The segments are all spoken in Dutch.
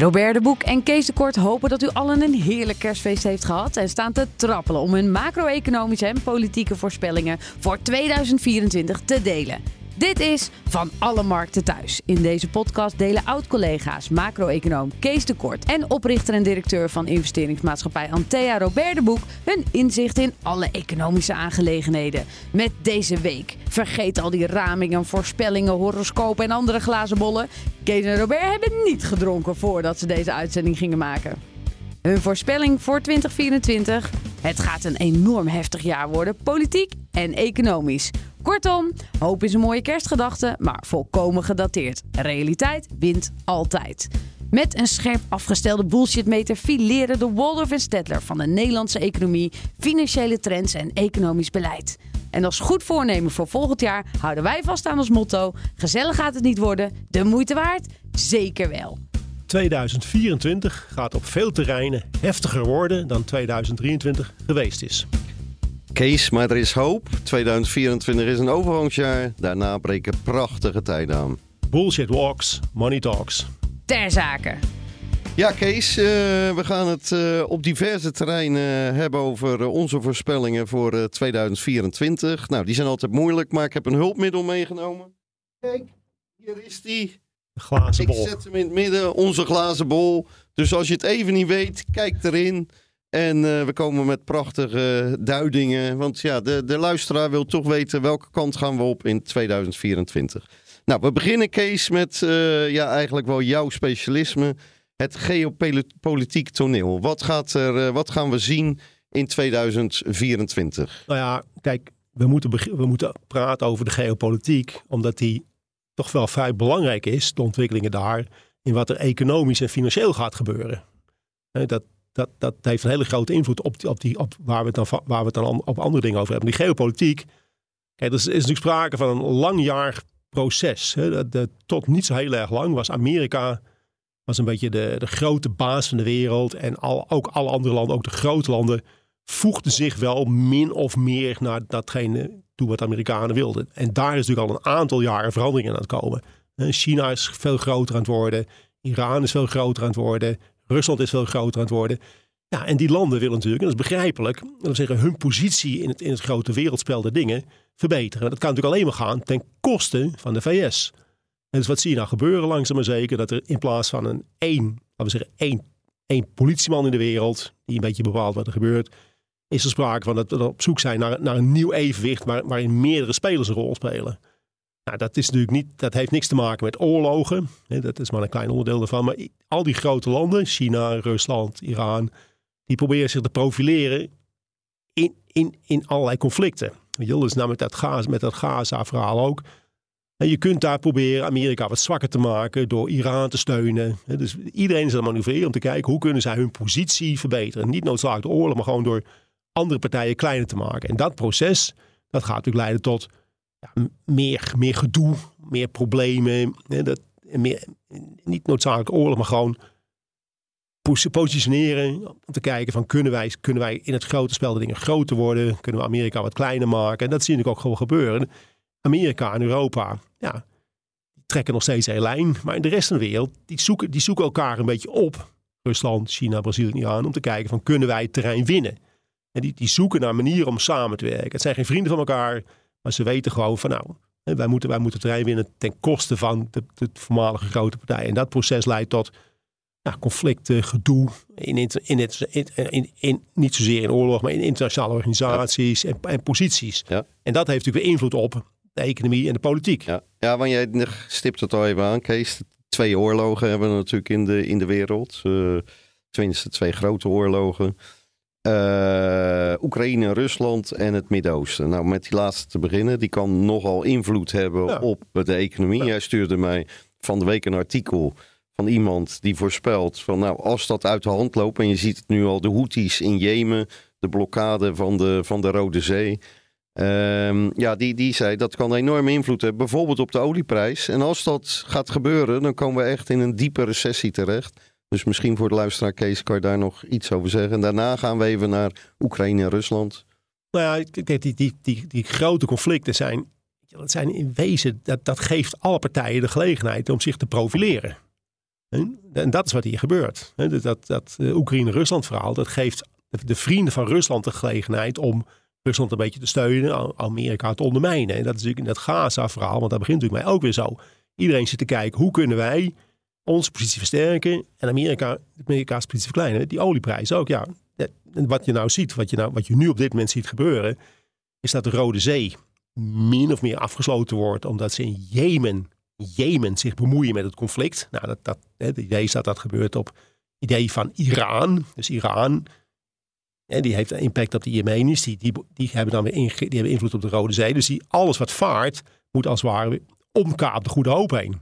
Robert de Boek en Kees de Kort hopen dat u allen een heerlijk kerstfeest heeft gehad en staan te trappelen om hun macro-economische en politieke voorspellingen voor 2024 te delen. Dit is Van Alle Markten Thuis. In deze podcast delen oud-collega's, macro-econoom Kees de Kort en oprichter en directeur van investeringsmaatschappij Antea Robert de Boek hun inzicht in alle economische aangelegenheden. Met deze week. Vergeet al die ramingen, voorspellingen, horoscopen en andere glazen bollen. Kees en Robert hebben niet gedronken voordat ze deze uitzending gingen maken. Hun voorspelling voor 2024. Het gaat een enorm heftig jaar worden, politiek en economisch. Kortom, hoop is een mooie kerstgedachte, maar volkomen gedateerd. Realiteit wint altijd. Met een scherp afgestelde bullshitmeter fileren de Waldorf en Stedtler van de Nederlandse economie, financiële trends en economisch beleid. En als goed voornemen voor volgend jaar houden wij vast aan ons motto: gezellig gaat het niet worden, de moeite waard? Zeker wel. 2024 gaat op veel terreinen heftiger worden dan 2023 geweest is. Kees, maar er is hoop. 2024 is een overgangsjaar. Daarna breken prachtige tijden aan. Bullshit walks, money talks. Ter zake. Ja, Kees, uh, we gaan het uh, op diverse terreinen hebben over onze voorspellingen voor 2024. Nou, die zijn altijd moeilijk, maar ik heb een hulpmiddel meegenomen. Kijk, hier is die. Glazen bol. Ik zet hem in het midden, onze glazen bol. Dus als je het even niet weet, kijk erin. En uh, we komen met prachtige duidingen. Want ja, de, de luisteraar wil toch weten welke kant gaan we op in 2024. Nou, we beginnen, Kees, met uh, ja, eigenlijk wel jouw specialisme. Het geopolitiek toneel. Wat, gaat er, uh, wat gaan we zien in 2024? Nou ja, kijk, we moeten, we moeten praten over de geopolitiek. Omdat die toch wel vrij belangrijk is, de ontwikkelingen daar. In wat er economisch en financieel gaat gebeuren. Dat, dat, dat heeft een hele grote invloed op, die, op, die, op waar, we het dan, waar we dan op andere dingen over hebben. Die geopolitiek, kijk, er is, is natuurlijk sprake van een langjarig proces. Hè. Tot niet zo heel erg lang was Amerika was een beetje de, de grote baas van de wereld. En al, ook alle andere landen, ook de grote landen, voegden zich wel min of meer naar datgene toe wat de Amerikanen wilden. En daar is natuurlijk al een aantal jaren veranderingen aan het komen. China is veel groter aan het worden. Iran is veel groter aan het worden. Rusland is veel groter aan het worden. Ja, en die landen willen natuurlijk, en dat is begrijpelijk, dat zeggen, hun positie in het, in het grote wereldspel de dingen verbeteren. Dat kan natuurlijk alleen maar gaan ten koste van de VS. En dus wat zie je nou gebeuren langzaam maar zeker? Dat er in plaats van een één, laten we zeggen, één, één politieman in de wereld, die een beetje bepaalt wat er gebeurt, is er sprake van dat we op zoek zijn naar, naar een nieuw evenwicht waar, waarin meerdere spelers een rol spelen. Nou, dat, is natuurlijk niet, dat heeft niks te maken met oorlogen. Dat is maar een klein onderdeel ervan. Maar al die grote landen, China, Rusland, Iran, die proberen zich te profileren in, in, in allerlei conflicten. Je dus nou met dat, met dat Gaza-verhaal ook. En je kunt daar proberen Amerika wat zwakker te maken door Iran te steunen. Dus iedereen is aan het manoeuvreren om te kijken hoe kunnen zij hun positie verbeteren. Niet noodzakelijk de oorlog, maar gewoon door andere partijen kleiner te maken. En dat proces, dat gaat natuurlijk leiden tot meer, meer gedoe, meer problemen. Hè, dat, meer, niet noodzakelijk oorlog, maar gewoon positioneren. Om te kijken van kunnen wij, kunnen wij in het grote spel de dingen groter worden? Kunnen we Amerika wat kleiner maken? En dat zie ik ook gewoon gebeuren. Amerika en Europa, ja, trekken nog steeds een lijn. Maar in de rest van de wereld, die zoeken, die zoeken elkaar een beetje op. Rusland, China, Brazilië en Iran. Om te kijken van kunnen wij het terrein winnen? En die, die zoeken naar manieren om samen te werken. Het zijn geen vrienden van elkaar. Maar ze weten gewoon van nou, wij moeten, wij moeten terrein winnen ten koste van de, de voormalige grote partijen. En dat proces leidt tot ja, conflicten, gedoe, in, in, in, in, in, niet zozeer in oorlog, maar in internationale organisaties en, en, posities. Ja. En dat heeft natuurlijk invloed op de economie en de politiek. Ja, ja want jij stipt het al even aan, Kees. Twee oorlogen hebben we natuurlijk in de, in de wereld. Uh, tenminste, twee grote oorlogen. Uh, Oekraïne, Rusland en het Midden-Oosten. Nou, met die laatste te beginnen, die kan nogal invloed hebben Ja. op de economie. Ja. Jij stuurde mij van de week een artikel van iemand die voorspelt van nou, als dat uit de hand loopt en je ziet het nu al, de Houthis in Jemen, de blokkade van de, van de Rode Zee. Ehm, ja, die, die zei dat kan enorme invloed hebben, bijvoorbeeld op de olieprijs. En als dat gaat gebeuren, dan komen we echt in een diepe recessie terecht. Dus misschien voor de luisteraar Kees kan je daar nog iets over zeggen. En daarna gaan we even naar Oekraïne en Rusland. Nou ja, kijk, die, die, die, die grote conflicten zijn, dat zijn in wezen, dat, dat geeft alle partijen de gelegenheid om zich te profileren. En dat is wat hier gebeurt. Dat, dat Oekraïne-Rusland verhaal, dat geeft de vrienden van Rusland de gelegenheid om Rusland een beetje te steunen, Amerika te ondermijnen. En dat is natuurlijk in dat Gaza-verhaal, want dat begint natuurlijk mij ook weer zo. Iedereen zit te kijken, hoe kunnen wij onze positie versterken en Amerika, Amerika's positie verkleinen. Die olieprijs ook, ja. En wat je nou ziet, wat je, nou, wat je nu op dit moment ziet gebeuren, is dat de Rode Zee min of meer afgesloten wordt, omdat ze in Jemen, Jemen zich bemoeien met het conflict. Nou, dat, dat, het idee is dat dat gebeurt op idee van Iran. Dus Iran, en die heeft een impact op de Jemenis, die, die, hebben dan weer invloed op de Rode Zee. Dus die, alles wat vaart, moet als het ware omkaap de Goede Hoop heen.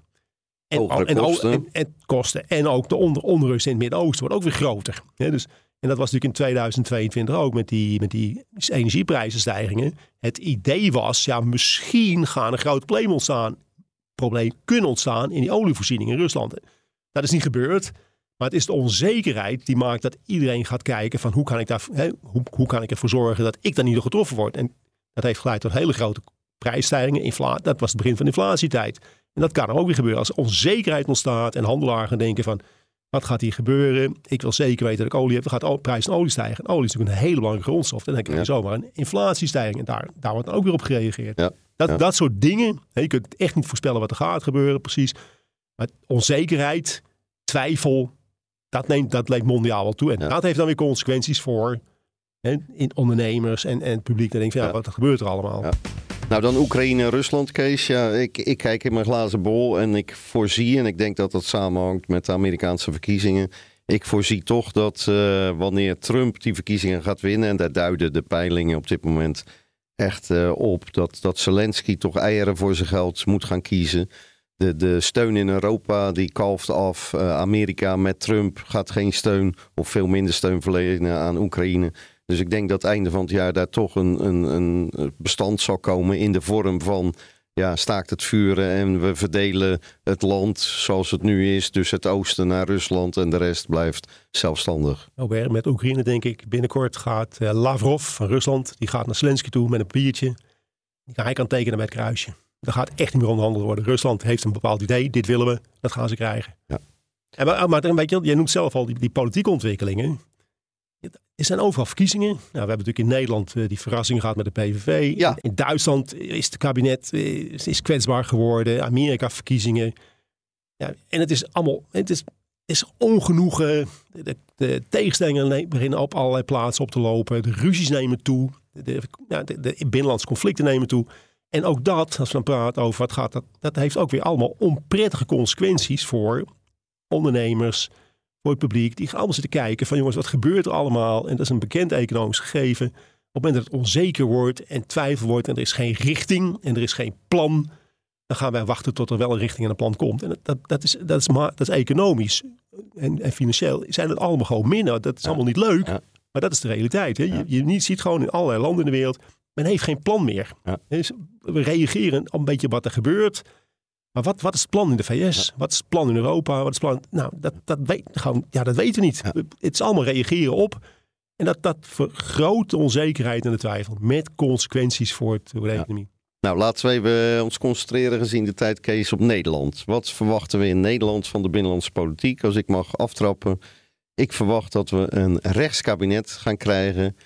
En, en, kosten. En, en, kosten. En ook de onder, onrust in het Midden-Oosten wordt ook weer groter. dus, en dat was natuurlijk in 2022 ook met die, met die energieprijzenstijgingen. Het idee was, ja, misschien gaan een groot probleem ontstaan. Probleem kunnen ontstaan in die olievoorziening in Rusland. Dat is niet gebeurd. Maar het is de onzekerheid die maakt dat iedereen gaat kijken van hoe kan ik, daar, hè, hoe, hoe kan ik ervoor zorgen dat ik daar niet door getroffen word. En dat heeft geleid tot hele grote prijsstijgingen. Inflatie, dat was het begin van de inflatietijd. En dat kan ook weer gebeuren. Als onzekerheid ontstaat en handelaren gaan denken van... wat gaat hier gebeuren? Ik wil zeker weten dat ik olie heb. Dan gaat de prijs van olie stijgen. En olie is natuurlijk een hele belangrijke grondstof. Dan denk ik ja. zomaar een inflatiestijging. En daar, daar wordt dan ook weer op gereageerd. Ja. Dat, dat soort dingen. je kunt echt niet voorspellen wat er gaat gebeuren precies. Maar onzekerheid, twijfel... Dat, neemt, dat leeft mondiaal wel toe. En dat heeft dan weer consequenties voor in ondernemers en, en het publiek. Dan denk je, ja, wat gebeurt er allemaal? Nou, dan Oekraïne en Rusland, Kees. Ja, ik, ik kijk in mijn glazen bol en ik voorzie, en ik denk dat dat samenhangt met de Amerikaanse verkiezingen. Ik voorzie toch dat uh, wanneer Trump die verkiezingen gaat winnen, en daar duiden de peilingen op dit moment echt uh, op, dat, dat Zelensky toch eieren voor zijn geld moet gaan kiezen. De, de steun in Europa die kalft af. Uh, Amerika met Trump gaat geen steun of veel minder steun verlenen aan Oekraïne. Dus ik denk dat einde van het jaar daar toch een, een, een bestand zal komen in de vorm van ja, staakt het vuren en we verdelen het land zoals het nu is. Dus het oosten naar Rusland en de rest blijft zelfstandig. Nou, met Oekraïne denk ik binnenkort gaat uh, Lavrov van Rusland, die gaat naar Zelensky toe met een papiertje. Hij kan tekenen met het kruisje. Dat gaat echt niet meer onderhandeld worden. Rusland heeft een bepaald idee, dit willen we, dat gaan ze krijgen. Ja. En, maar, maar een beetje, jij noemt zelf al die, die politieke ontwikkelingen. Er zijn overal verkiezingen. Nou, we hebben natuurlijk in Nederland uh, die verrassing gehad met de PVV. Ja. In Duitsland is het kabinet uh, is kwetsbaar geworden. Amerika verkiezingen. Ja, en het is allemaal, het is, is ongenoegen. De, de tegenstellingen beginnen op allerlei plaatsen op te lopen. De ruzies nemen toe. De, de, de, de binnenlandse conflicten nemen toe. En ook dat, als we dan praten over wat gaat, dat, dat heeft ook weer allemaal onprettige consequenties voor ondernemers, voor het publiek. Die gaan allemaal zitten kijken van jongens, wat gebeurt er allemaal? En dat is een bekend economisch gegeven. Op het moment dat het onzeker wordt en twijfel wordt en er is geen richting en er is geen plan, dan gaan wij wachten tot er wel een richting en een plan komt. En dat, dat, dat, is, dat, is, dat is economisch en, en financieel zijn het allemaal gewoon minder. Dat is allemaal niet leuk, maar dat is de realiteit. Hè? Je, je ziet gewoon in allerlei landen in de wereld, men heeft geen plan meer. Dus we reageren een beetje op wat er gebeurt. Maar wat, wat is het plan in de VS? Wat is het plan in Europa? Wat is het plan? Nou, dat, dat, weet, gewoon, ja, dat weten we niet. Het is allemaal reageren op. En dat, dat vergroot de onzekerheid en de twijfel. Met consequenties voor, het, voor de economie. Nou, laten we even ons concentreren gezien de tijd, Kees, op Nederland. Wat verwachten we in Nederland van de binnenlandse politiek? Als ik mag aftrappen. Ik verwacht dat we een rechtskabinet gaan krijgen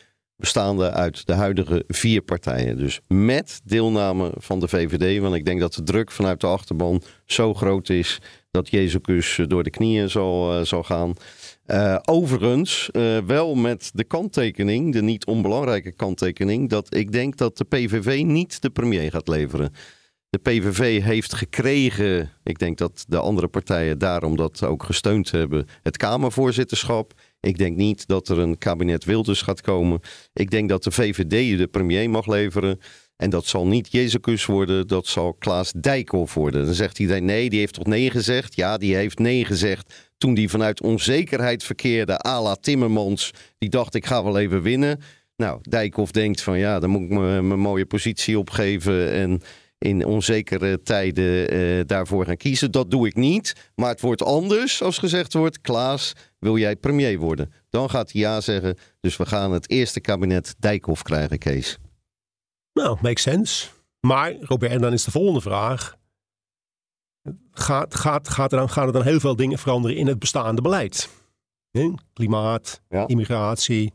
bestaande uit de huidige vier partijen. Dus met deelname van de VVD. Want ik denk dat de druk vanuit de achterban zo groot is dat Jezus door de knieën zal, zal gaan. Uh, overigens, uh, wel met de kanttekening, de niet onbelangrijke kanttekening, dat ik denk dat de PVV niet de premier gaat leveren. De PVV heeft gekregen, ik denk dat de andere partijen daarom dat ook gesteund hebben, het Kamervoorzitterschap. Ik denk niet dat er een kabinet Wilders gaat komen. Ik denk dat de VVD de premier mag leveren. En dat zal niet Jezus worden, dat zal Klaas Dijkhoff worden. Dan zegt iedereen, nee, die heeft toch nee gezegd? Ja, die heeft nee gezegd toen die vanuit onzekerheid verkeerde, à la Timmermans. Die dacht, ik ga wel even winnen. Nou, Dijkhoff denkt van, ja, dan moet ik mijn mooie positie opgeven en in onzekere tijden eh, daarvoor gaan kiezen. Dat doe ik niet. Maar het wordt anders als gezegd wordt: Klaas, wil jij premier worden? Dan gaat hij ja zeggen. Dus we gaan het eerste kabinet Dijkhoff krijgen, Kees. Nou, makes sense. Maar, Robert, dan is de volgende vraag. Gaat, gaat, gaat, er dan, gaan er dan heel veel dingen veranderen in het bestaande beleid? Klimaat, Ja. immigratie.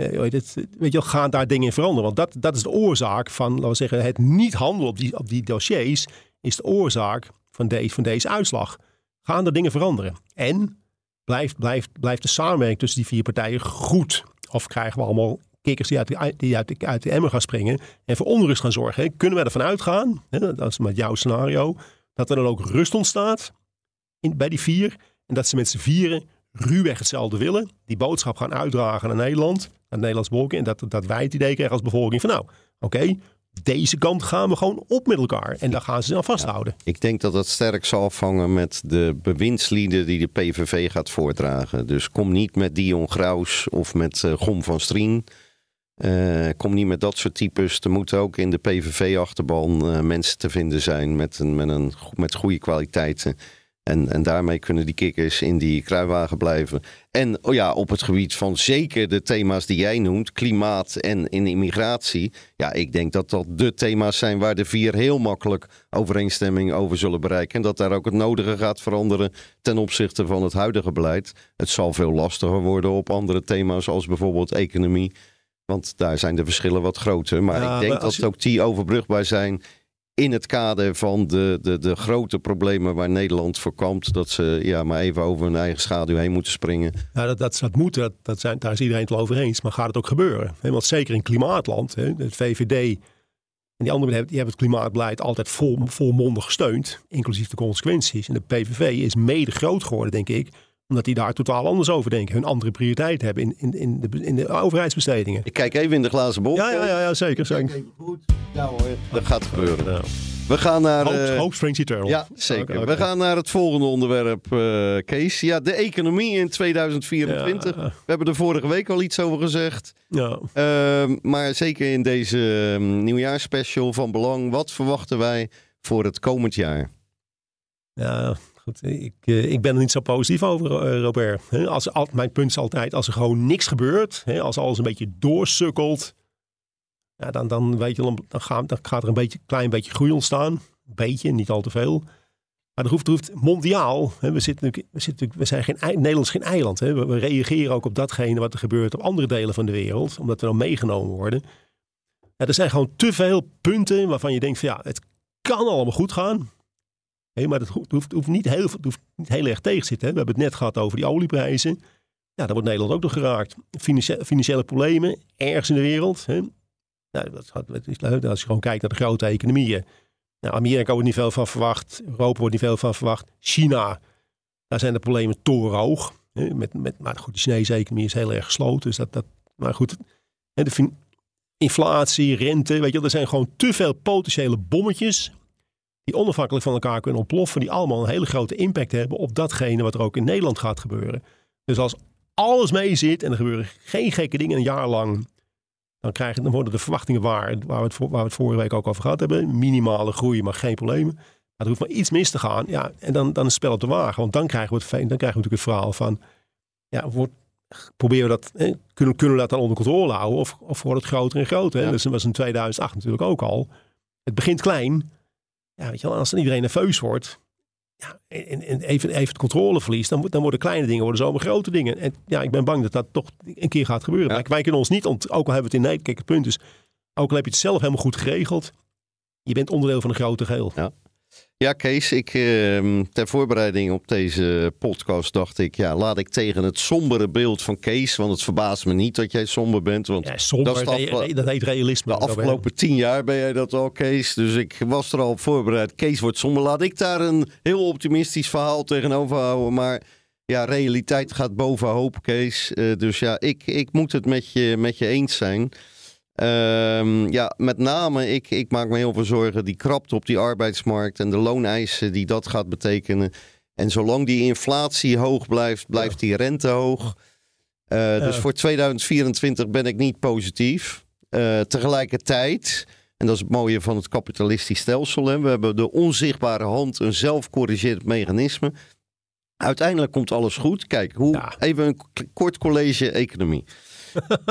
Eh, weet, je gaan daar dingen in veranderen? Want dat, dat is de oorzaak van, laten we zeggen, het niet handelen op die, op die dossiers. Is de oorzaak van, deze van deze uitslag. Gaan er dingen veranderen? En blijft, blijft, blijft de samenwerking tussen die vier partijen goed? Of krijgen we allemaal kikkers die uit de, die uit uit emmer gaan springen en voor onrust gaan zorgen? Kunnen we ervan uitgaan, hè, dat is met jouw scenario, dat er dan ook rust ontstaat in, bij die vier. En dat ze met z'n vieren ruwweg hetzelfde willen. Die boodschap gaan uitdragen naar Nederland, het Nederlands volk. En dat, dat wij het idee krijgen als bevolking van nou, oké, deze kant gaan we gewoon op met elkaar. En daar gaan ze aan vasthouden. Ik denk dat dat sterk zal afhangen met de bewindslieden die de PVV gaat voordragen. Dus kom niet met Dion Graus of met eh, Gom van Strien. Eh, kom niet met dat soort types. Er moeten ook in de PVV-achterban eh, mensen te vinden zijn met, een, met, een, met goede kwaliteiten. En, en daarmee kunnen die kikkers in die kruiwagen blijven. En oh ja, op het gebied van zeker de thema's die jij noemt, klimaat en in immigratie. Ja, ik denk dat dat de thema's zijn waar de vier heel makkelijk overeenstemming over zullen bereiken. En dat daar ook het nodige gaat veranderen ten opzichte van het huidige beleid. Het zal veel lastiger worden op andere thema's als bijvoorbeeld economie. Want daar zijn de verschillen wat groter. Maar Ja, ik denk maar dat ook die overbrugbaar zijn in het kader van de, de, de grote problemen waar Nederland voor kampt. Dat ze ja, maar even over hun eigen schaduw heen moeten springen. Ja, dat, dat, dat moet, dat, dat zijn, daar is iedereen het wel over eens. Maar gaat het ook gebeuren? Want zeker in klimaatland, hè, het VVD en die anderen die hebben het klimaatbeleid altijd vol, volmondig gesteund. Inclusief de consequenties. En de PVV is mede groot geworden, denk ik. Omdat die daar totaal anders over denken. Hun andere prioriteit hebben in, in, in, de, in de overheidsbestedingen. Ik kijk even in de glazen bol. Ja, ja, ja, ja zeker. zeker. Even goed. Ja hoor, dat gaat gebeuren. Ja. We gaan naar... Hope, eh, hope springs eternal. ja, zeker. We gaan naar het volgende onderwerp, eh, Kees. Ja, de economie in 2024. Ja. We hebben er vorige week al iets over gezegd. Ja. Ehm, maar zeker in deze um, nieuwjaarsspecial van belang. Wat verwachten wij voor het komend jaar? Ja, Ik, eh, ik ben er niet zo positief over, eh, Robert. Als, al, mijn punt is altijd, als er gewoon niks gebeurt, als alles een beetje doorsukkelt, ja, dan, dan, weet je, dan, gaat, gaat er een beetje, klein beetje groei ontstaan. Een beetje, niet al te veel. Maar er hoeft, hoeft mondiaal, we, zitten, we, zitten, we zijn geen, Nederland is geen eiland. We, reageren ook op datgene wat er gebeurt op andere delen van de wereld, omdat we dan meegenomen worden. Er zijn gewoon te veel punten waarvan je denkt van ja, het kan allemaal goed gaan. Hé, maar dat hoeft, hoeft, niet heel, het hoeft niet heel erg tegen te zitten. Hè. We hebben het net gehad over die olieprijzen. Ja, daar wordt Nederland ook door geraakt. Financiële, financiële problemen, ergens in de wereld. Hè. Nou. Als je gewoon kijkt naar de grote economieën. Nou, Amerika wordt niet veel van verwacht. Europa wordt niet veel van verwacht. China, daar zijn de problemen torenhoog. Hè. Met, met, maar goed, de Chinese economie is heel erg gesloten. Dus dat, dat, maar goed, hè, de inflatie, rente, weet je, er zijn gewoon te veel potentiële bommetjes die onafhankelijk van elkaar kunnen ontploffen, die allemaal een hele grote impact hebben op datgene wat er ook in Nederland gaat gebeuren. Dus als alles mee zit en er gebeuren geen gekke dingen een jaar lang, dan, krijgen, dan worden de verwachtingen waar, waar we, het, voor- waar we het vorige week ook over gehad hebben. Minimale groei, maar geen problemen. Maar er hoeft maar iets mis te gaan. Ja, en dan, dan is het spel op de wagen. Want dan krijgen we, het, dan krijgen we natuurlijk het verhaal van, ja, wordt, proberen we dat, kunnen, kunnen we dat dan onder controle houden? Of, of wordt het groter en groter? hè? Ja. Dus dat was in 2008 natuurlijk ook al. Het begint klein. Ja, weet je wel, als dan iedereen nerveus wordt, ja, en, en even, even het controle verliest, dan, dan worden kleine dingen worden zomaar grote dingen. En ja, ik ben bang dat dat toch een keer gaat gebeuren. Ja. Wij, wij kunnen ons niet, ont, ook al hebben we het in Nederland, kijk het punt is, ook al heb je het zelf helemaal goed geregeld, je bent onderdeel van een grote geheel. Ja, Kees, ik, ehm, ter voorbereiding op deze podcast dacht ik, ja, laat ik tegen het sombere beeld van Kees, want het verbaast me niet dat jij somber bent, want Ja, somber, Dat dat heet realisme. de afgelopen tien jaar ben jij dat al, Kees. Dus ik was er al op voorbereid. Kees wordt somber. Laat ik daar een heel optimistisch verhaal tegenover houden. Maar ja, realiteit gaat boven hoop, Kees. Eh, dus ja, ik, ik moet het met je, met je eens zijn. Ehm, ja, met name, ik, ik maak me heel veel zorgen. Die krapte op die arbeidsmarkt en de looneisen die dat gaat betekenen. En zolang die inflatie hoog blijft, blijft die rente hoog. Uh, Dus voor 2024 ben ik niet positief. Uh, tegelijkertijd, en dat is het mooie van het kapitalistisch stelsel, hè, we hebben de onzichtbare hand, een zelfcorrigerend mechanisme. Uiteindelijk komt alles goed. Kijk, hoe, ja. even een kort college economie.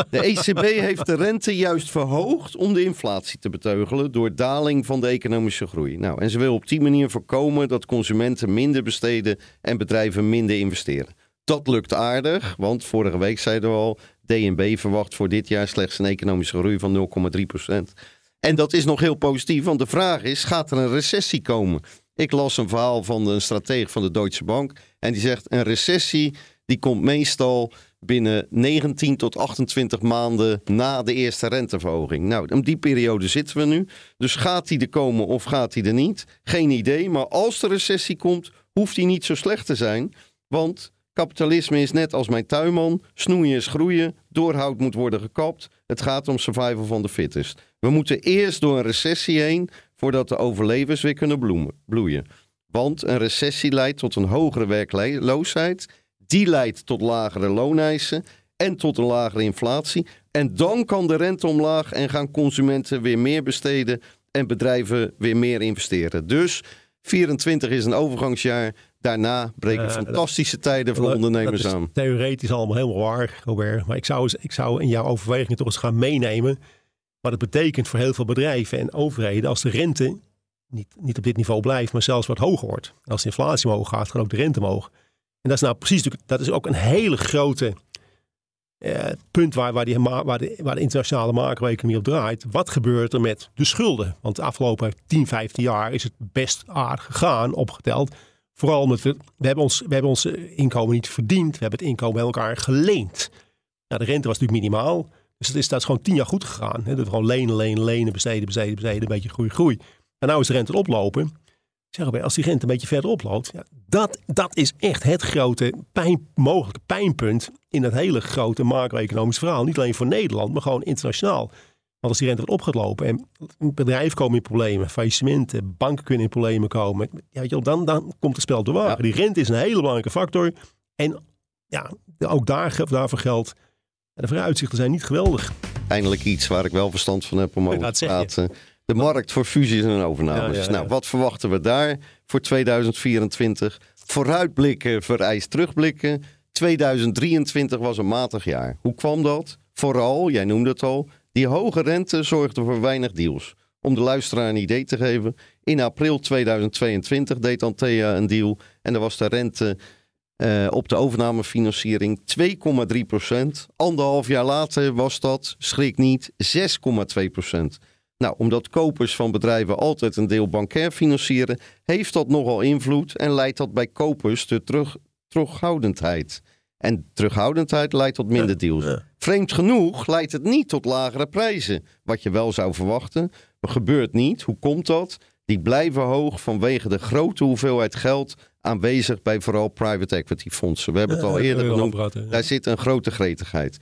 De ECB heeft de rente juist verhoogd om de inflatie te beteugelen door daling van de economische groei. Nou, en ze wil op die manier voorkomen dat consumenten minder besteden en bedrijven minder investeren. Dat lukt aardig, want vorige week zeiden we al, DNB verwacht voor dit jaar slechts een economische groei van 0,3% En dat is nog heel positief, want de vraag is, gaat er een recessie komen? Ik las een verhaal van een stratege van de Deutsche Bank en die zegt, een recessie die komt meestal binnen 19 tot 28 maanden na de eerste renteverhoging. Nou, in die periode zitten we nu. Dus gaat die er komen of gaat die er niet? Geen idee. Maar als de recessie komt, hoeft die niet zo slecht te zijn. Want kapitalisme is net als mijn tuinman. Snoeien is groeien. Doorhoud moet worden gekapt. Het gaat om survival van de fittest. We moeten eerst door een recessie heen voordat de overlevers weer kunnen bloemen, bloeien. Want een recessie leidt tot een hogere werkloosheid die leidt tot lagere looneisen en tot een lagere inflatie. En dan kan de rente omlaag en gaan consumenten weer meer besteden en bedrijven weer meer investeren. Dus 24 is een overgangsjaar. Daarna breken uh, fantastische tijden voor ondernemers dat is aan. Theoretisch allemaal helemaal waar, Robert. Maar ik zou, ik zou in jouw overwegingen toch eens gaan meenemen. wat het betekent voor heel veel bedrijven en overheden. als de rente niet, niet op dit niveau blijft, maar zelfs wat hoger wordt. Als de inflatie omhoog gaat, gaat ook de rente omhoog. En dat is nou precies, dat is ook een hele grote eh, punt waar, waar, die, waar, de, waar internationale macro-economie op draait. Wat gebeurt er met de schulden? Want de afgelopen 10, 15 jaar is het best aardig gegaan, opgeteld. Vooral omdat we, we, hebben ons, we hebben ons inkomen niet verdiend. We hebben het inkomen bij elkaar geleend. Nou, de rente was natuurlijk minimaal. Dus het is, dat is gewoon tien jaar goed gegaan. Hè? Dat gewoon lenen, lenen, lenen, besteden, besteden, besteden. Een beetje groei, groei. En nu is de rente oplopen. Wij, als die rente een beetje verder oploopt, ja, dat, dat is echt het grote pijn, mogelijke pijnpunt in het hele grote macro-economisch verhaal. Niet alleen voor Nederland, maar gewoon internationaal. Want als die rente gaat lopen en bedrijven komen in problemen, faillissementen, banken kunnen in problemen komen, ja, weet je, dan, dan komt het spel te wagen. Die rente is een hele belangrijke factor. En ja, ook daar, daarvoor geldt, de vooruitzichten zijn niet geweldig. Eindelijk iets waar ik wel verstand van heb om over te praten. De markt voor fusies en overnames. Nou, wat verwachten we daar voor 2024? Vooruitblikken vereist terugblikken. 2023 was een matig jaar. Hoe kwam dat? Vooral, jij noemde het al, die hoge rente zorgde voor weinig deals. Om de luisteraar een idee te geven, in april 2022 deed Antea een deal en er was de rente uh, op de overnamefinanciering 2,3 procent. Anderhalf jaar later was dat, schrik niet, 6,2 procent. Nou, omdat kopers van bedrijven altijd een deel bankair financieren, heeft dat nogal invloed en leidt dat bij kopers tot terug, terughoudendheid. En terughoudendheid leidt tot minder deals. Vreemd genoeg leidt het niet tot lagere prijzen, wat je wel zou verwachten. Maar gebeurt niet. Hoe komt dat? Die blijven hoog vanwege de grote hoeveelheid geld aanwezig bij vooral private equity fondsen. We hebben het al eerder genoemd. Daar zit een grote gretigheid.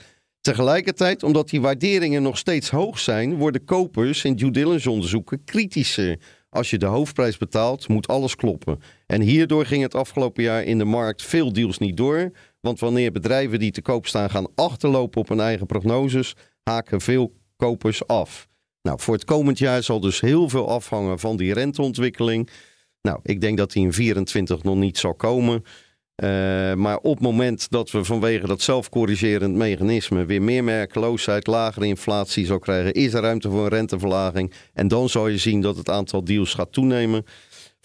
Tegelijkertijd, omdat die waarderingen nog steeds hoog zijn, worden kopers in due diligence onderzoeken kritischer. Als je de hoofdprijs betaalt, moet alles kloppen. En hierdoor ging het afgelopen jaar in de markt veel deals niet door. Want wanneer bedrijven die te koop staan gaan achterlopen op hun eigen prognoses, haken veel kopers af. Nou, voor het komend jaar zal dus heel veel afhangen van die renteontwikkeling. Nou, ik denk dat die in 2024 nog niet zal komen. Uh, maar op het moment dat we vanwege dat zelfcorrigerend mechanisme weer meer merkeloosheid, lagere inflatie zou krijgen, is er ruimte voor een renteverlaging. En dan zal je zien dat het aantal deals gaat toenemen.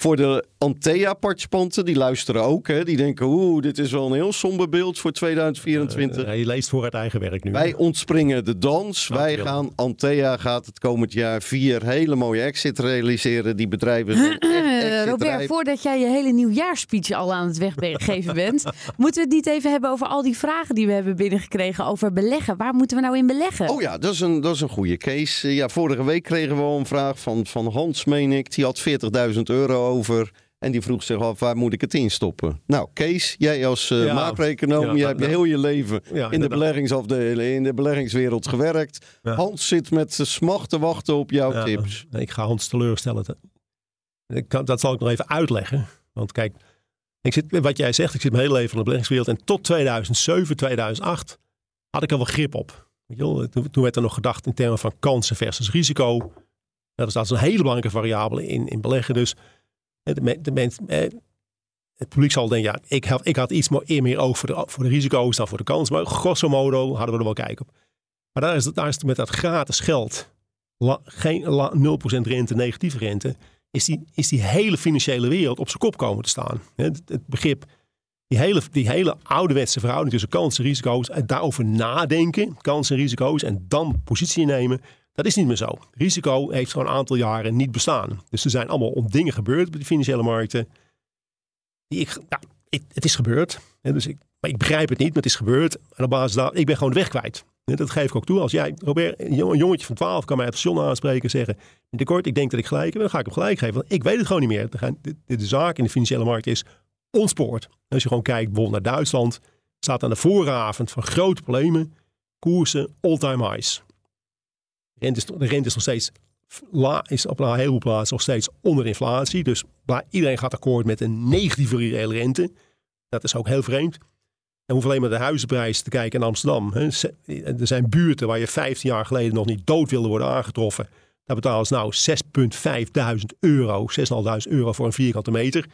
Voor de Antea-participanten, die luisteren ook. Hè, die denken, oeh, dit is wel een heel somber beeld voor 2024. Uh, je leest voor het eigen werk nu. Wij ontspringen de dans. Wij gaan, Antea gaat het komend jaar vier hele mooie exit realiseren. Die bedrijven echt Robert, voordat jij je hele nieuwjaarspeech al aan het weggeven bent, moeten we het niet even hebben over al die vragen die we hebben binnengekregen over beleggen. Waar moeten we nou in beleggen? Oh ja, dat is een, dat is een goede case. Ja, vorige week kregen we al een vraag van, van Hans, meen ik. Die had 40.000 euro over. En die vroeg zich af, waar moet ik het in stoppen? Nou, Kees, jij als uh, Ja. macro-econoom, Ja, jij dat- hebt je heel je leven Ja, in de beleggingsafdeling, in de beleggingswereld gewerkt. Hans zit met smacht te wachten op jouw Ja, tips. Ik ga Hans teleurstellen. Dat, ik kan, dat zal ik nog even uitleggen. Want kijk, ik zit, wat jij zegt, ik zit mijn hele leven in de beleggingswereld. En tot 2007, 2008 had ik er wel grip op. Toen, toen werd er nog gedacht in termen van kansen versus risico. Dat is, dat is een hele belangrijke variabele in, in beleggen. Dus het publiek zal denken, ja, ik had, ik had iets meer, oog voor de, voor de risico's dan voor de kans. Maar grosso modo hadden we er wel kijk op. Maar daar is, daar is met dat gratis geld geen la- 0% rente, negatieve rente, is die, is die hele financiële wereld op zijn kop komen te staan. Het, het begrip, die hele, die hele ouderwetse verhouding tussen kansen en risico's, en daarover nadenken, kansen en risico's, en dan positie innemen, dat is niet meer zo. Risico heeft gewoon een aantal jaren niet bestaan. Dus er zijn allemaal dingen gebeurd op de financiële markten. Die ik, nou, het is gebeurd. Dus ik, maar ik begrijp het niet, maar het is gebeurd. En op basis daar, ik ben gewoon de weg kwijt. Dat geef ik ook toe. Als jij, Robert, een jong- een jongetje van 12 kan mij op station aanspreken en zeggen: in de kort, ik denk dat ik gelijk heb, dan ga ik hem gelijk geven. Want ik weet het gewoon niet meer. De, de zaak in de financiële markt is ontspoord. Als je gewoon kijkt bijvoorbeeld naar Duitsland, staat aan de vooravond van grote problemen, koersen all-time highs. De rente is, nog steeds la, is op een heleboel plaatsen nog steeds onder inflatie. Dus bla- iedereen gaat akkoord met een negatieve reële rente. Dat is ook heel vreemd. En hoef alleen maar de huizenprijzen te kijken in Amsterdam. hè. Er zijn buurten waar je 15 jaar geleden nog niet dood wilde worden aangetroffen. Daar betalen ze nou 6.500 euro, 6.500 euro voor een vierkante meter.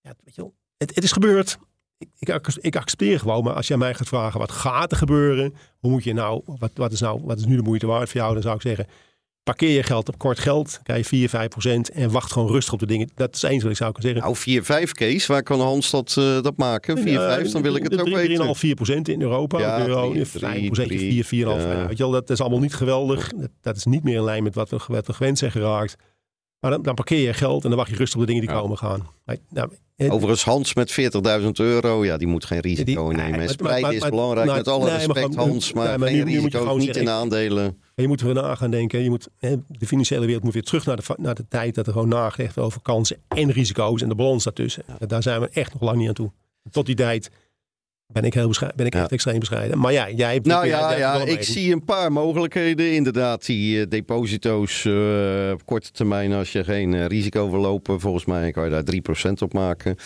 Ja, weet je wel, het, het is gebeurd. Ik, ik, ac- ik accepteer gewoon, maar als jij mij gaat vragen wat gaat er gebeuren, hoe moet je nou, wat, wat, is nou, wat is nu de moeite waard voor jou, dan zou ik zeggen, parkeer je geld op kort geld, krijg je 4, 5 procent en wacht gewoon rustig op de dingen. Dat is eens wat ik zou kunnen zeggen. Nou, 4-5 Kees, waar kan Hans dat, eh, dat maken? 4-5, dan wil ik het ook weten. 3,5, 4 procent in Europa. Ja, euro, drie, 5 drie, 4, 4,5. ja. Weet je wel, dat is allemaal niet geweldig. Dat, dat is niet meer in lijn met wat we, wat we gewend zijn geraakt. Maar dan, dan parkeer je geld en dan wacht je rustig op de dingen die Ja. komen gaan. Maar, nou, het- Overigens, Hans met 40.000 euro, ja, die moet geen risico Die- nemen. maar- Spreiden maar- is maar- belangrijk, maar- met alle nee, respect Hans, maar nee, maar geen nu- nu moet je risico's, gewoon niet zeggen, in aandelen. je moet er na gaan denken. Je moet, hè, de financiële wereld moet weer terug naar de, naar de tijd dat er gewoon nagedacht werd over kansen en risico's en de balans daartussen. Daar zijn we echt nog lang niet aan toe. Tot die tijd ben ik, heel bescheiden, ben ik Ja. echt extreem bescheiden. Maar ja, jij hebt Nou ja, jij ja ik zie een paar mogelijkheden. Inderdaad, die eh, deposito's eh, op korte termijn, als je geen eh, risico wil lopen, volgens mij kan je daar 3% op maken.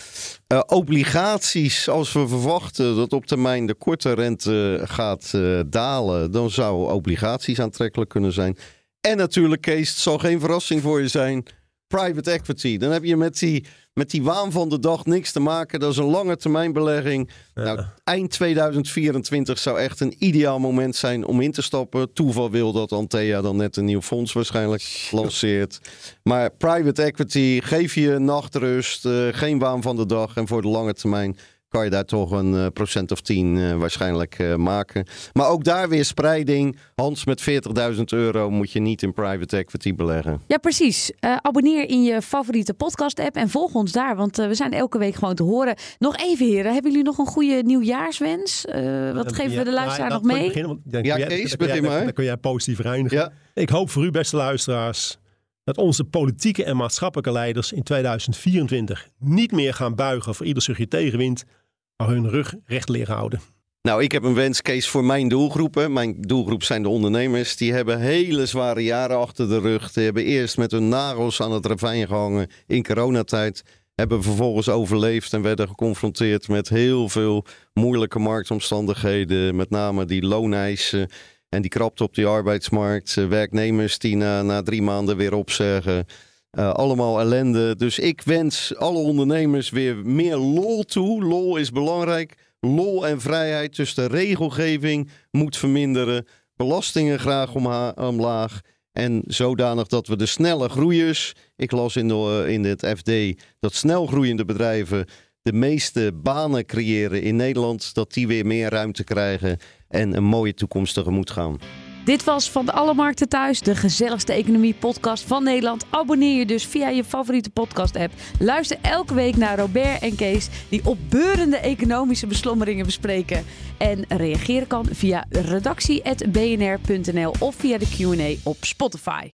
Obligaties, als we verwachten dat op termijn de korte rente gaat dalen, dan zou obligaties aantrekkelijk kunnen zijn. En natuurlijk, Kees, het zal geen verrassing voor je zijn. Private equity. Dan heb je met die, met die waan van de dag niks te maken. Dat is een lange termijn belegging. Nou, eind 2024 zou echt een ideaal moment zijn om in te stappen. Toeval wil dat Antea dan net een nieuw fonds waarschijnlijk lanceert. Maar private equity, geef je nachtrust, eh, geen waan van de dag. En voor de lange termijn kan je daar toch een eh, procent of tien eh, waarschijnlijk eh, maken. Maar ook daar weer spreiding. Hans, met 40.000 euro moet je niet in private equity beleggen. Ja, precies. Eh, abonneer in je favoriete podcast-app en volg ons daar, want eh, we zijn elke week gewoon te horen. Nog even, heren, hebben jullie nog een goede nieuwjaarswens? Eh, wat geven we de luisteraar nog mee? Ja, Kees, begin maar. Dan kun jij positief reinigen. Ja. Ik hoop voor u, beste luisteraars, dat onze politieke en maatschappelijke leiders in 2024 niet meer gaan buigen voor ieder stukje tegenwind, maar hun rug recht leren houden. Nou, ik heb een wens, Kees, voor mijn doelgroepen. Mijn doelgroep zijn de ondernemers. Die hebben hele zware jaren achter de rug. Die hebben eerst met hun nagels aan het ravijn gehangen in coronatijd. Hebben vervolgens overleefd en werden geconfronteerd met heel veel moeilijke marktomstandigheden. Met name die looneisen en die krapte op die arbeidsmarkt. Eh, Werknemers die na, na drie maanden weer opzeggen. Eh, allemaal ellende. Dus ik wens alle ondernemers weer meer lol toe. Lol is belangrijk. Lol en vrijheid. Dus de regelgeving moet verminderen. Belastingen graag omlaag. En zodanig dat we de snelle groeiers. Ik las in, de, in het FD dat snel groeiende bedrijven de meeste banen creëren in Nederland. Dat die weer meer ruimte krijgen en een mooie toekomst tegemoet gaan. Dit was Van de Alle Markten Thuis, de gezelligste economie-podcast van Nederland. Abonneer je dus via je favoriete podcast-app. Luister elke week naar Robert en Kees, die opbeurende economische beslommeringen bespreken. En reageren kan via redactie.bnr.nl of via de Q&A op Spotify.